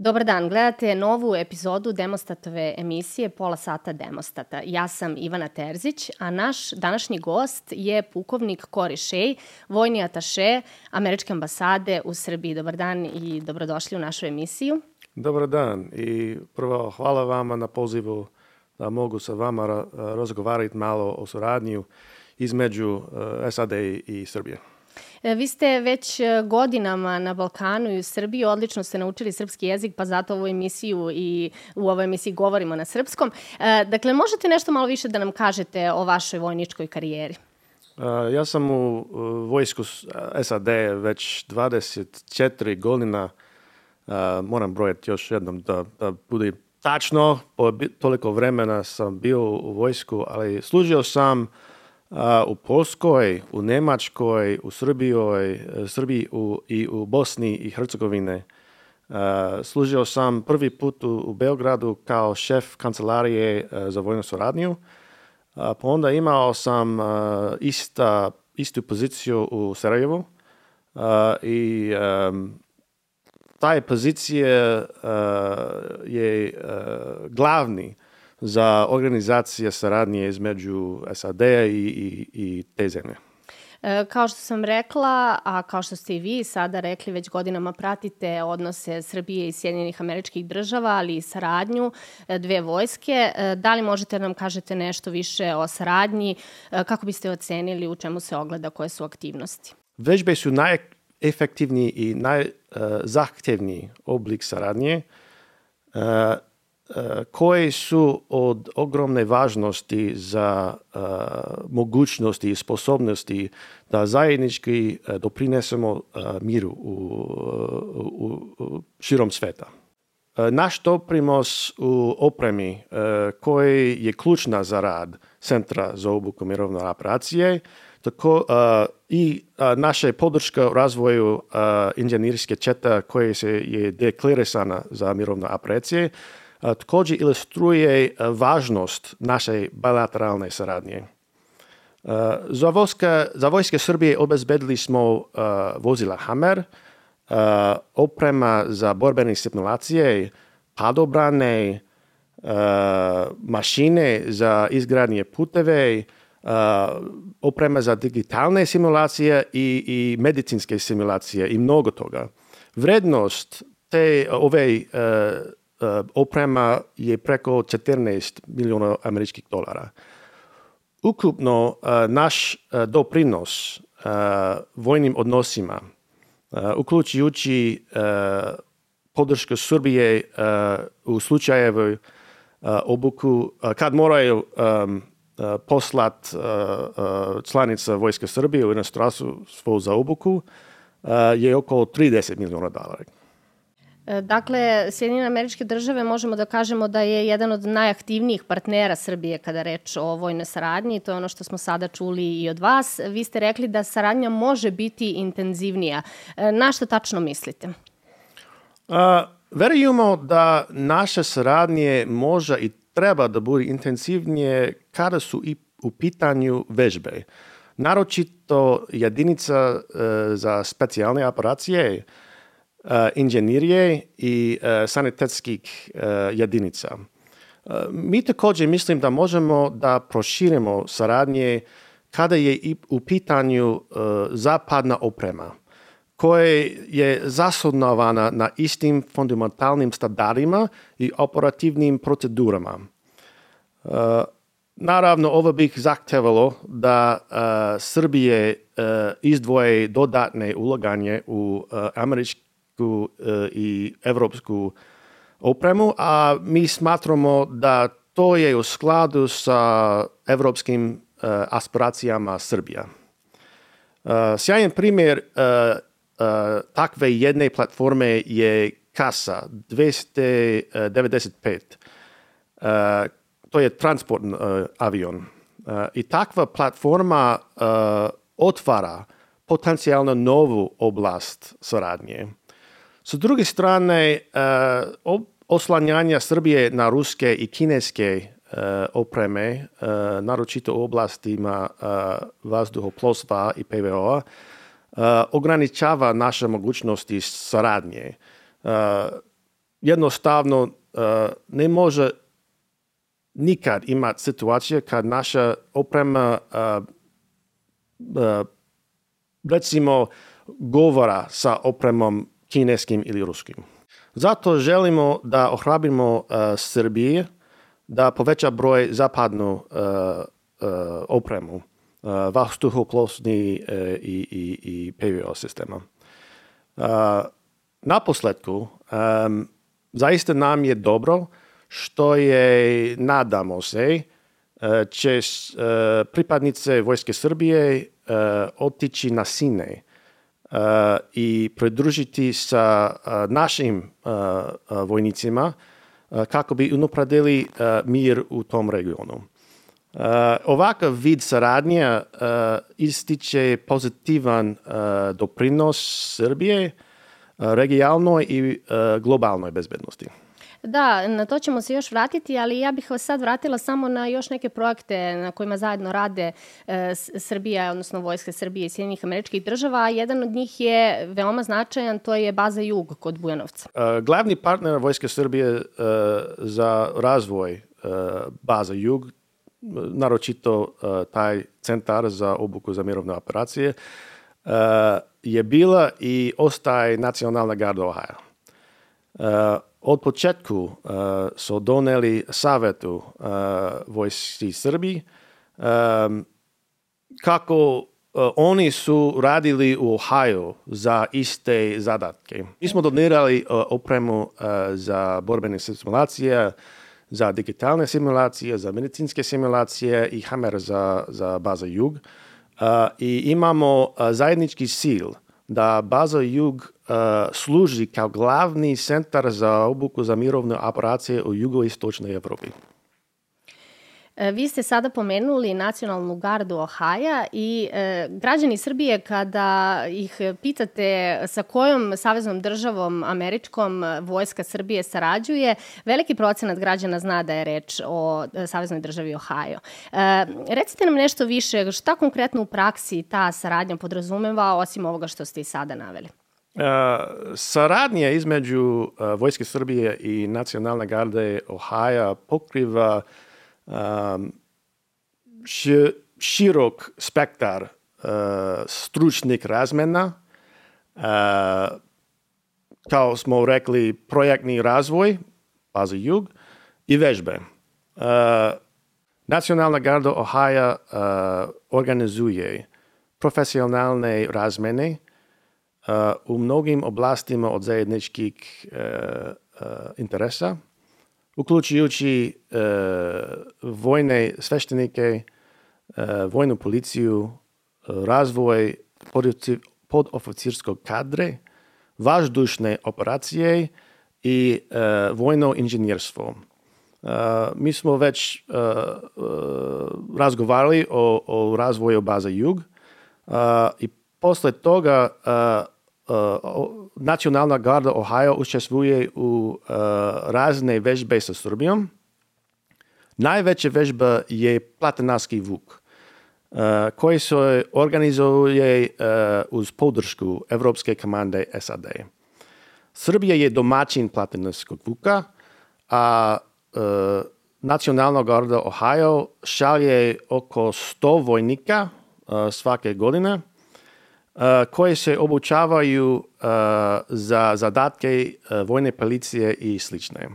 Dobar dan, gledate novu epizodu Demostatove emisije Pola sata Demostata. Ja sam Ivana Terzić, a naš današnji gost je pukovnik Kori Shea, vojni ataše Američke ambasade u Srbiji. Dobar dan i dobrodošli u našu emisiju. Dobar dan i prvo hvala vama na pozivu da mogu sa vama razgovarati malo o suradnju između eh, SAD i Srbije. E, vi ste već e, godinama na Balkanu i u Srbiji, odlično ste naučili srpski jezik, pa zato ovu emisiju i u ovoj emisiji govorimo na srpskom. E, dakle, možete nešto malo više da nam kažete o vašoj vojničkoj karijeri? Ja sam u vojsku SAD već 24 godina. Moram brojati još jednom da, da bude tačno. Toliko vremena sam bio u vojsku, ali služio sam u Polskoj, u Nemačkoj, u Srbijoj, e, Srbiji u, i u Bosni i Hercegovine. Služio sam prvi put u, u Beogradu kao šef kancelarije uh, za vojnu suradnju. Pa onda imao sam ista, istu poziciju u Sarajevu i um, taj pozicija je glavni za organizacije saradnje između SAD-a i, i, i te zemlje. E, kao što sam rekla, a kao što ste i vi sada rekli, već godinama pratite odnose Srbije i Sjedinjenih američkih država, ali i saradnju e, dve vojske. E, da li možete da nam kažete nešto više o saradnji? Kako biste ocenili u čemu se ogleda, koje su aktivnosti? Vežbe su najefektivniji i najzahtevniji oblik saradnje koje su od ogromne važnosti za uh, mogućnosti i sposobnosti da zajednički uh, doprinesemo uh, miru u, u, u širom sveta. Naš doprinos u opremi koji je ključna za rad Centra za obuku mirovne operacije tako i naša podrška u razvoju inženjerske četa koje se je deklarisana za mirovne operacije također ilustruje važnost naše bilateralne saradnje. Za, vojska, za vojske Srbije obezbedili smo vozila Hammer, oprema za borbene simulacije, padobrane, mašine za izgradnje puteve, oprema za digitalne simulacije i, i medicinske simulacije i mnogo toga. Vrednost te ove oprema je preko 14 miliona američkih dolara. Ukupno uh, naš uh, doprinos vojnim odnosima, uključujući podršku Srbije u slučajevu obuku, kad moraju poslat članica Vojske Srbije u inostranstvo za obuku, je oko 30 miliona dolara. E, dakle, Sjedinjene američke države možemo da kažemo da je jedan od najaktivnijih partnera Srbije kada reč o vojnoj saradnji. To je ono što smo sada čuli i od vas. Vi ste rekli da saradnja može biti intenzivnija. E, na što tačno mislite? A, verujemo da naše saradnje može i treba da bude intenzivnije kada su i u pitanju vežbe. Naročito jedinica e, za specijalne operacije, uh, inženjerije i uh, sanitetskih uh, jedinica. Mi također mislim da možemo da proširimo saradnje kada je i u pitanju zapadna oprema koja je zasudnovana na istim fundamentalnim standardima i operativnim procedurama. Uh, naravno, ovo bih zahtevalo da Srbije izdvoje dodatne ulaganje u američki američku e, i evropsku opremu, a mi smatramo da to je u skladu sa evropskim e, aspiracijama Srbija. E, sjajan primjer takve jedne platforme je Kasa 295. To je transportni avion. I takva platforma otvara potencijalno novu oblast saradnje. S druge strane, uh, oslanjanja Srbije na ruske i kineske uh, opreme, uh, naročito u oblastima uh, vazduhoplovstva i PVO-a, ograničava naše mogućnosti saradnje. Jednostavno ne može nikad imati situacije kad naša oprema recimo govora sa opremom kineskim ili ruskim. Zato želimo da ohrabrimo uh, Srbije da poveća broj zapadnu uh, uh, opremu uh, vazduhoplovni uh, i, i, i PVO sistema. Uh, na posledku, um, zaista nam je dobro što je, nadamo se, uh, će uh, pripadnice Vojske Srbije uh, otići na Sine i pridružiti sa našim vojnicima kako bi unapradili mir u tom regionu. Ovakav vid saradnja ističe pozitivan doprinos Srbije regionalnoj i globalnoj bezbednosti. Da, na to ćemo se još vratiti, ali ja bih vas sad vratila samo na još neke projekte na kojima zajedno rade e, Srbija, odnosno Vojska Srbije i Sjedinjenih američkih država, jedan od njih je veoma značajan, to je baza Jug kod Bujanovca. Uh, glavni partner Vojske Srbije uh, za razvoj uh, baza Jug, naročito taj centar za obuku za mirovne operacije, je bila i ostaje nacionalna garda Ohio od početku uh, su doneli savetu uh, vojski Srbiji um, kako oni su radili u Ohio za iste zadatke. Mi smo donirali opremu uh, za borbene simulacije, za digitalne simulacije, za medicinske simulacije i Hammer za, za baza Jug. Uh, I imamo zajednički sil da baza Jug služi kao glavni centar za obuku za mirovne operacije u jugoistočnoj Evropi. E, vi ste sada pomenuli nacionalnu gardu Ohaja i e, građani Srbije kada ih pitate sa kojom saveznom državom američkom vojska Srbije sarađuje, veliki procenat građana zna da je reč o e, saveznoj državi Ohajo. E, recite nam nešto više, šta konkretno u praksi ta saradnja podrazumeva osim ovoga što ste i sada naveli? Saradnja između uh, Vojske Srbije i Nacionalne garde Ohaja pokriva um, ši, širok spektar uh, stručnih razmena, uh, kao smo rekli, projektni razvoj, baza jug, i vežbe. Uh, Nacionalna garda Ohaja uh, organizuje profesionalne razmene u mnogim oblastima od zajedničkih uh, uh, interesa, uključujući uh, vojne sveštenike, vojnu policiju, razvoj podoficirskog kadre, važdušne operacije i vojno inženjerstvo. Uh, mi smo već uh, uh, razgovarali o, o razvoju baza Jug uh, i posle toga Nacionalna garda Ohio učestvuje u uh, razne vežbe sa Srbijom. Najveća vežba je Platanarski vuk, uh, koji se organizuje uh, uz podršku Evropske komande SAD. Srbija je domaćin Platanarskog vuka, a uh, Nacionalna garda Ohio šalje oko 100 vojnika uh, svake godine koje se obučavaju za zadatke vojne policije i slične.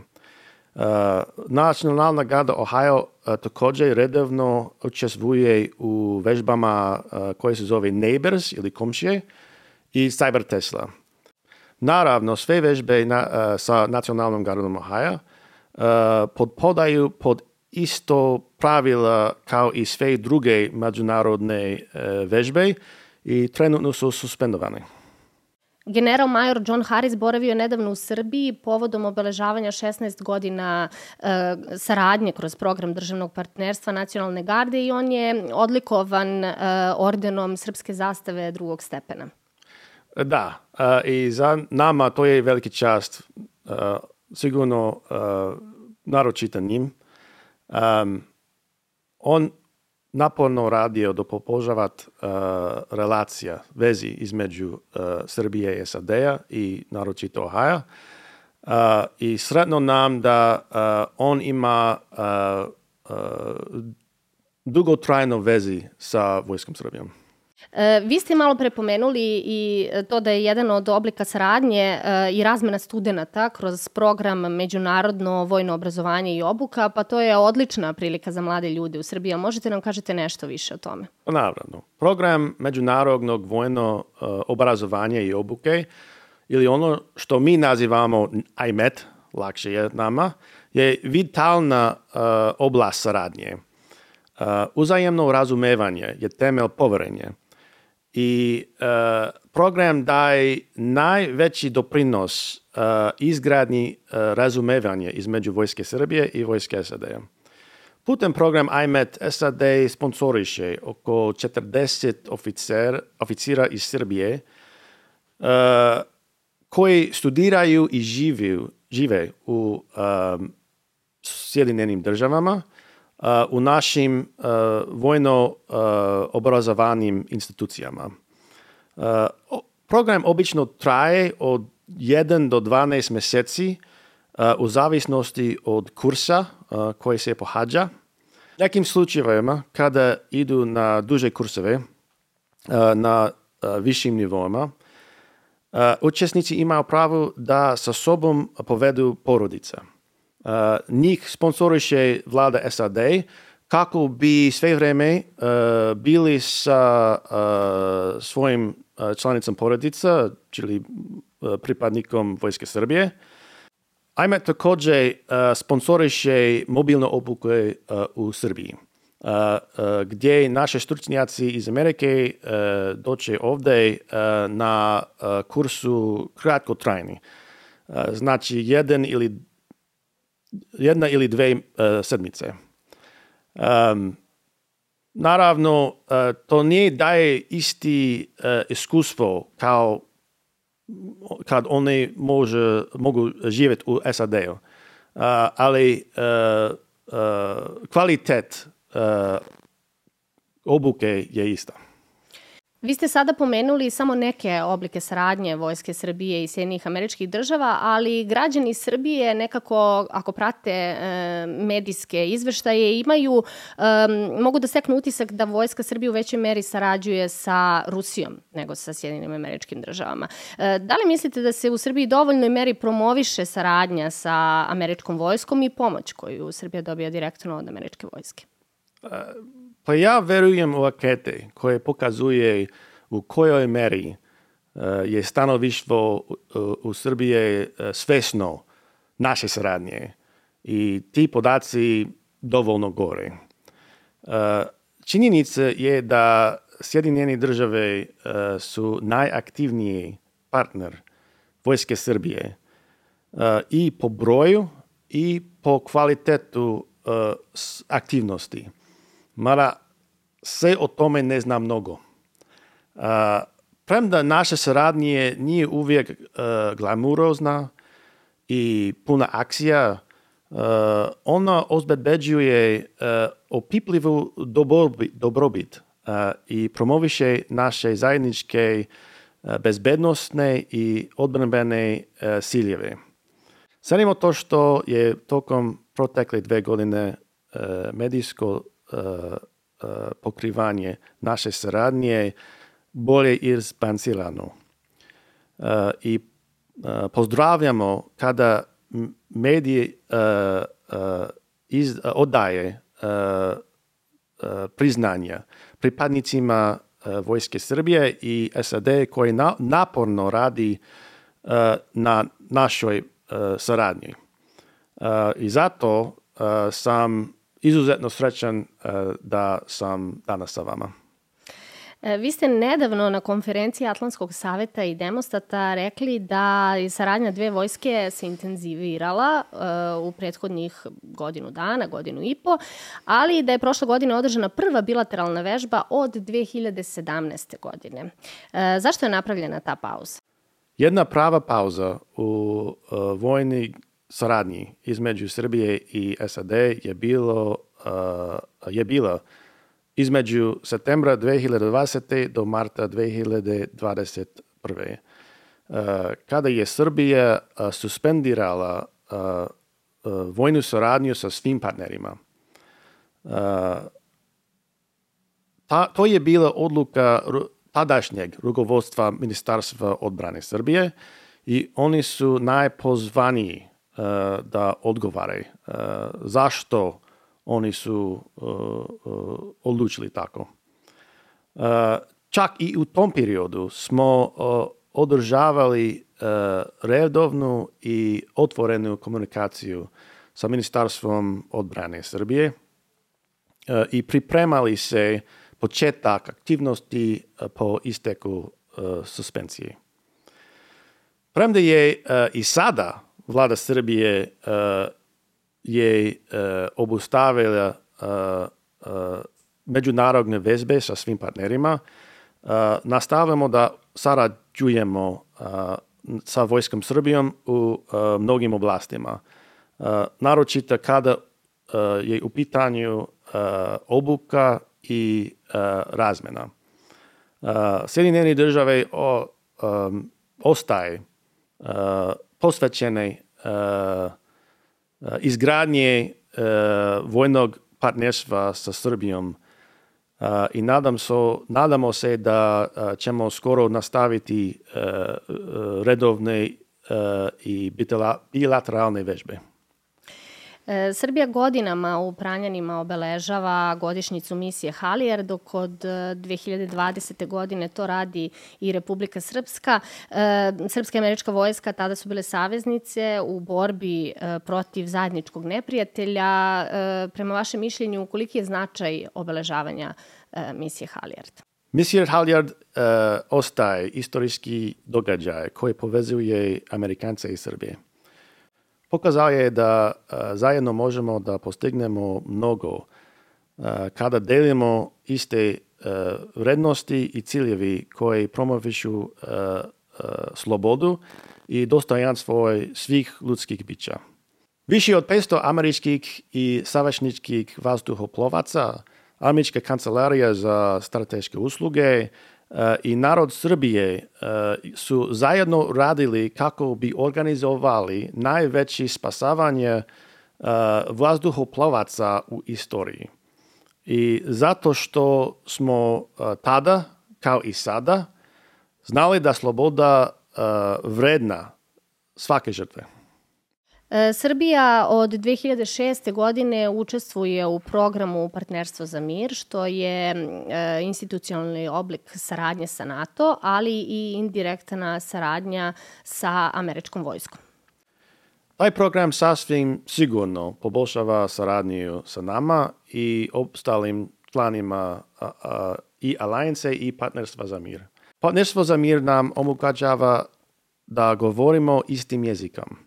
Nacionalna garda Ohio također redovno učestvuje u vežbama koje se zove Neighbors ili komšije i Cyber Tesla. Naravno, sve vežbe na, sa nacionalnom gardom Ohio podpodaju pod isto pravila kao i sve druge međunarodne vežbe, i trenutno su suspendovani. General major John Harris boravio je nedavno u Srbiji povodom obeležavanja 16 godina e, saradnje kroz program državnog partnerstva Nacionalne garde i on je odlikovan e, ordenom Srpske zastave drugog stepena. Da, e, i za nama to je veliki čast, e, sigurno e, naročito njim. Um, on naporno radio da pobožavat uh, relacija, vezi između uh, Srbije i SAD-a i naročito Ohaja. I sretno nam da on ima dugotrajno vezi sa Vojskom Srbijom. E, vi ste malo prepomenuli i to da je jedan od oblika saradnje e, i razmena studenta kroz program Međunarodno vojno obrazovanje i obuka, pa to je odlična prilika za mlade ljude u Srbiji. Možete nam kažete nešto više o tome? Pa naravno. Program Međunarodnog vojno obrazovanja i obuke ili ono što mi nazivamo IMET, lakše je nama, je vitalna oblast saradnje. Uzajemno razumevanje je temelj poverenja i uh, program daje najveći doprinos uh, izgradnji uh, razumevanja između Vojske Srbije i Vojske SAD-a. Putem program IMET SAD sponsoriše oko 40 oficer, oficira iz Srbije uh, koji studiraju i živiju, žive u um, Sjedinjenim državama u našim vojno obrazovanim institucijama. Program obično traje od 1 do 12 meseci u zavisnosti od kursa koji se pohađa. Nekim slučajevima kada idu na duže kurseve na višim nivoima, učesnici imaju pravo da sa sobom povedu porodica – Uh, njih sponsoriše vlada SAD kako bi sve vreme uh, bili sa uh, svojim članicom porodica, čili pripadnikom Vojske Srbije. Ajme također sponsoriše mobilne obuke u Srbiji, gdje naše stručnjaci iz Amerike doće ovdje na kursu kratkotrajni. Znači, jedan ili jedna ili dve uh, sedmice. Um, naravno, uh, to nije daje isti uh, iskustvo kao kad oni može, mogu živjeti u SAD-u. Ali kvalitet obuke je ista. Vi ste sada pomenuli samo neke oblike saradnje Vojske Srbije i Sjedinih američkih država, ali građani Srbije nekako, ako prate e, medijske izveštaje, imaju, e, mogu da steknu utisak da Vojska Srbije u većoj meri sarađuje sa Rusijom nego sa Sjedinim američkim državama. E, da li mislite da se u Srbiji dovoljnoj meri promoviše saradnja sa američkom vojskom i pomoć koju Srbija dobija direktno od američke vojske? Pa ja verujem u akete koje pokazuje u kojoj meri uh, je stanovištvo u, u Srbije uh, svesno naše saradnje i ti podaci dovoljno gore. Činjenica je da Sjedinjene države su najaktivniji partner Vojske Srbije i po broju i po kvalitetu aktivnosti. Mada sve o tome ne zna mnogo. Premda naše saradnje nije uvijek uh, glamurozna i puna akcija, uh, ona obezbeđuje uh, opipljivu dobrobit, i promoviše naše zajedničke bezbednostne i odbranbene ciljeve. Sanimo to što je tokom protekle dve godine medijsko E, e, pokrivanje naše saradnje bolje izbalansirano. E, I pozdravljamo kada mediji iz, odaje priznanja pripadnicima Vojske Srbije i SAD koji na, naporno radi na našoj saradnji. I zato sam izuzetno srećan e, da sam danas sa vama. E, vi ste nedavno na konferenciji Atlantskog saveta i demostata rekli da je saradnja dve vojske se intenzivirala uh, u prethodnih godinu dana, godinu i po, ali da je prošle godine održana prva bilateralna vežba od 2017. godine. Zašto je napravljena ta pauza? Jedna prava pauza u vojni saradnji između Srbije i SAD je bilo uh, je bila između septembra 2020. do marta 2021. kada je Srbija suspendirala vojnu saradnju sa svim partnerima. Ta, to je bila odluka tadašnjeg rukovodstva Ministarstva odbrane Srbije i oni su najpozvaniji uh, da odgovaraju uh, zašto oni su uh, odlučili tako. Čak i u tom periodu smo održavali redovnu i otvorenu komunikaciju sa Ministarstvom odbrane Srbije i pripremali se početak aktivnosti po isteku suspensije. Premda je i sada vlada Srbije je obustavila međunarodne vezbe sa svim partnerima, nastavljamo da sarađujemo sa Vojskom Srbijom u mnogim oblastima. Naročito kada je u pitanju obuka i razmena. Sjedinjeni države ostaje posvećene izgradnje vojnog partnerstva sa Srbijom i nadam so, nadamo se da ćemo skoro nastaviti redovne i bilateralne vežbe. E, Srbija godinama u Pranjanima obeležava godišnjicu misije Halijer, dok od 2020. E, godine to radi i Republika Srpska. E, Srpska i američka vojska tada su bile saveznice u borbi protiv zajedničkog neprijatelja. Prema vašem mišljenju, koliki je značaj obeležavanja misije Halijard? Misija Halijard uh, ostaje istorijski događaj koji povezuje Amerikance i Srbije. Pokazao je da zajedno možemo da postignemo mnogo kada delimo iste vrednosti i ciljevi koji promovišu slobodu i dostojanstvo svih ljudskih bića. Više od 500 američkih i savašničkih vazduhoplovaca, američka kancelarija za strateške usluge, i narod Srbije e, su zajedno radili kako bi organizovali najveći spasavanje e, vazduhoplovaca u istoriji. I zato što smo e, tada, kao i sada, znali da sloboda vredna svake žrtve. E, Srbija od 2006. godine učestvuje u programu Partnerstvo za mir, što je e, institucionalni oblik saradnje sa NATO, ali i indirektna saradnja sa američkom vojskom. Taj program sasvim sigurno poboljšava saradnju sa nama i ostalim članima i Alliance i Partnerstva za mir. Partnerstvo za mir nam omogućava da govorimo istim jezikom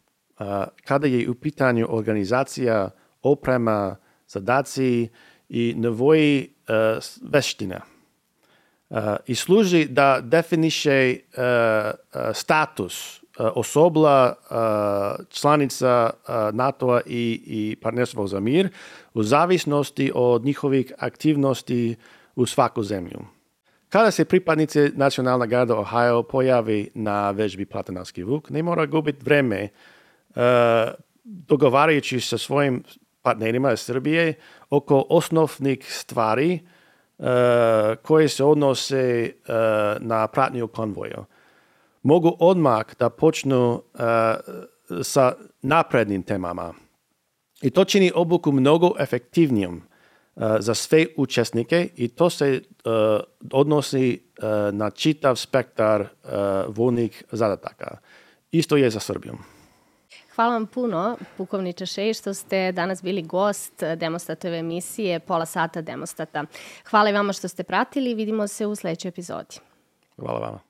kada je u pitanju organizacija, oprema, zadaci i nevoji uh, veština. Uh, I služi da definiše uh, status osobla članica NATO-a i, i partnerstva za mir u zavisnosti od njihovih aktivnosti u svaku zemlju. Kada se pripadnici Nacionalna garda Ohio pojavi na vežbi Platanarski vuk, ne mora gubiti vreme E, dogovarajući sa svojim partnerima iz Srbije oko osnovnih stvari uh, koje se odnose uh, na pratnju konvoja. Mogu odmah da počnu uh, sa naprednim temama. I to čini obuku mnogo efektivnijom za sve učesnike i to se odnosi na čitav spektar vojnih zadataka. Isto je za Srbijom. Hvala vam puno, pukovniče Šej, što ste danas bili gost Demostatove emisije Pola sata Demostata. Hvala i vama što ste pratili i vidimo se u sledećoj epizodi. Hvala vama.